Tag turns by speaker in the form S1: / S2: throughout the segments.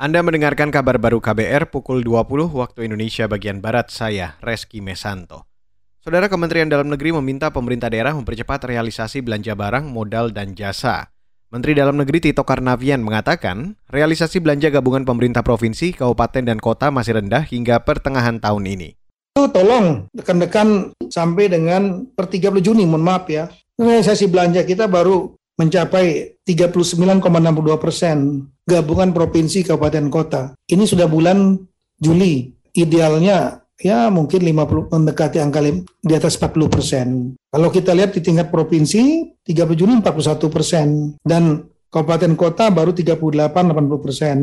S1: Anda mendengarkan kabar baru KBR pukul 20 waktu Indonesia bagian Barat, saya Reski Mesanto. Saudara Kementerian Dalam Negeri meminta pemerintah daerah mempercepat realisasi belanja barang, modal, dan jasa. Menteri Dalam Negeri Tito Karnavian mengatakan, realisasi belanja gabungan pemerintah provinsi, kabupaten, dan kota masih rendah hingga pertengahan tahun ini.
S2: Itu tolong rekan-rekan sampai dengan per 30 Juni, mohon maaf ya. Realisasi belanja kita baru mencapai 39,62 persen gabungan provinsi kabupaten kota. Ini sudah bulan Juli. Idealnya ya mungkin 50 mendekati angka di atas 40 persen. Kalau kita lihat di tingkat provinsi 30 Juni 41 persen dan kabupaten kota baru 38-80 persen.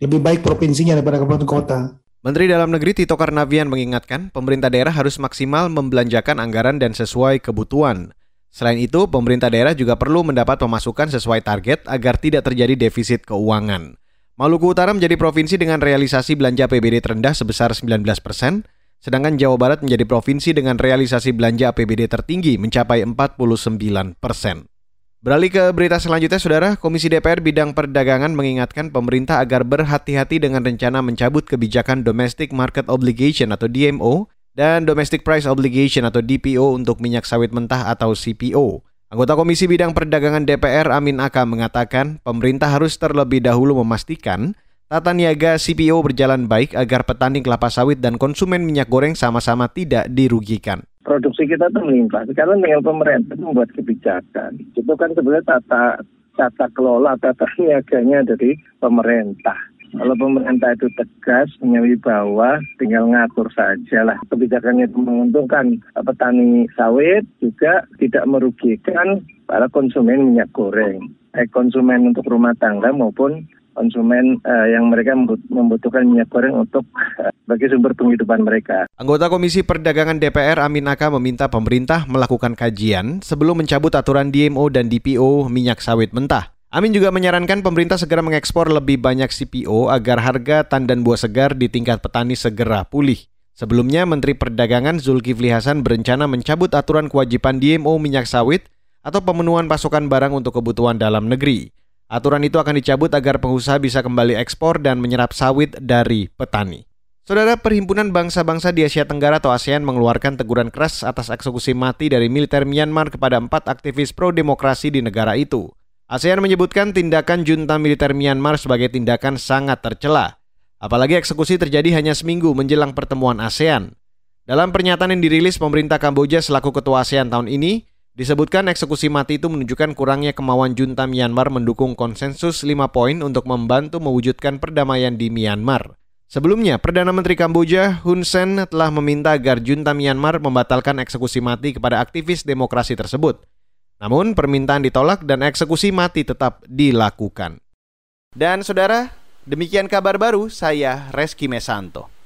S2: Lebih baik provinsinya daripada kabupaten kota.
S1: Menteri Dalam Negeri Tito Karnavian mengingatkan pemerintah daerah harus maksimal membelanjakan anggaran dan sesuai kebutuhan. Selain itu, pemerintah daerah juga perlu mendapat pemasukan sesuai target agar tidak terjadi defisit keuangan. Maluku Utara menjadi provinsi dengan realisasi belanja APBD terendah sebesar 19 persen, sedangkan Jawa Barat menjadi provinsi dengan realisasi belanja APBD tertinggi mencapai 49 persen. Beralih ke berita selanjutnya, Saudara, Komisi DPR Bidang Perdagangan mengingatkan pemerintah agar berhati-hati dengan rencana mencabut kebijakan Domestic Market Obligation atau DMO dan Domestic Price Obligation atau DPO untuk minyak sawit mentah atau CPO. Anggota Komisi Bidang Perdagangan DPR Amin Aka mengatakan pemerintah harus terlebih dahulu memastikan tata niaga CPO berjalan baik agar petani kelapa sawit dan konsumen minyak goreng sama-sama tidak dirugikan.
S3: Produksi kita itu melimpah. Sekarang tinggal pemerintah membuat kebijakan. Itu kan sebenarnya tata tata kelola, tata niaganya dari pemerintah. Kalau pemerintah itu tegas bahwa tinggal ngatur saja lah. Kebijakannya itu menguntungkan petani sawit juga tidak merugikan para konsumen minyak goreng. Baik konsumen untuk rumah tangga maupun konsumen uh, yang mereka membutuhkan minyak goreng untuk uh, bagi sumber penghidupan mereka.
S1: Anggota Komisi Perdagangan DPR Amin Aka meminta pemerintah melakukan kajian sebelum mencabut aturan DMO dan DPO minyak sawit mentah. Amin juga menyarankan pemerintah segera mengekspor lebih banyak CPO agar harga tandan buah segar di tingkat petani segera pulih. Sebelumnya, Menteri Perdagangan Zulkifli Hasan berencana mencabut aturan kewajiban DMO minyak sawit atau pemenuhan pasokan barang untuk kebutuhan dalam negeri. Aturan itu akan dicabut agar pengusaha bisa kembali ekspor dan menyerap sawit dari petani. Saudara Perhimpunan Bangsa-Bangsa di Asia Tenggara atau ASEAN mengeluarkan teguran keras atas eksekusi mati dari militer Myanmar kepada empat aktivis pro-demokrasi di negara itu. ASEAN menyebutkan tindakan junta militer Myanmar sebagai tindakan sangat tercela. Apalagi eksekusi terjadi hanya seminggu menjelang pertemuan ASEAN. Dalam pernyataan yang dirilis pemerintah Kamboja selaku ketua ASEAN tahun ini, disebutkan eksekusi mati itu menunjukkan kurangnya kemauan junta Myanmar mendukung konsensus 5 poin untuk membantu mewujudkan perdamaian di Myanmar. Sebelumnya, Perdana Menteri Kamboja Hun Sen telah meminta agar junta Myanmar membatalkan eksekusi mati kepada aktivis demokrasi tersebut. Namun permintaan ditolak dan eksekusi mati tetap dilakukan. Dan saudara, demikian kabar baru saya Reski Mesanto.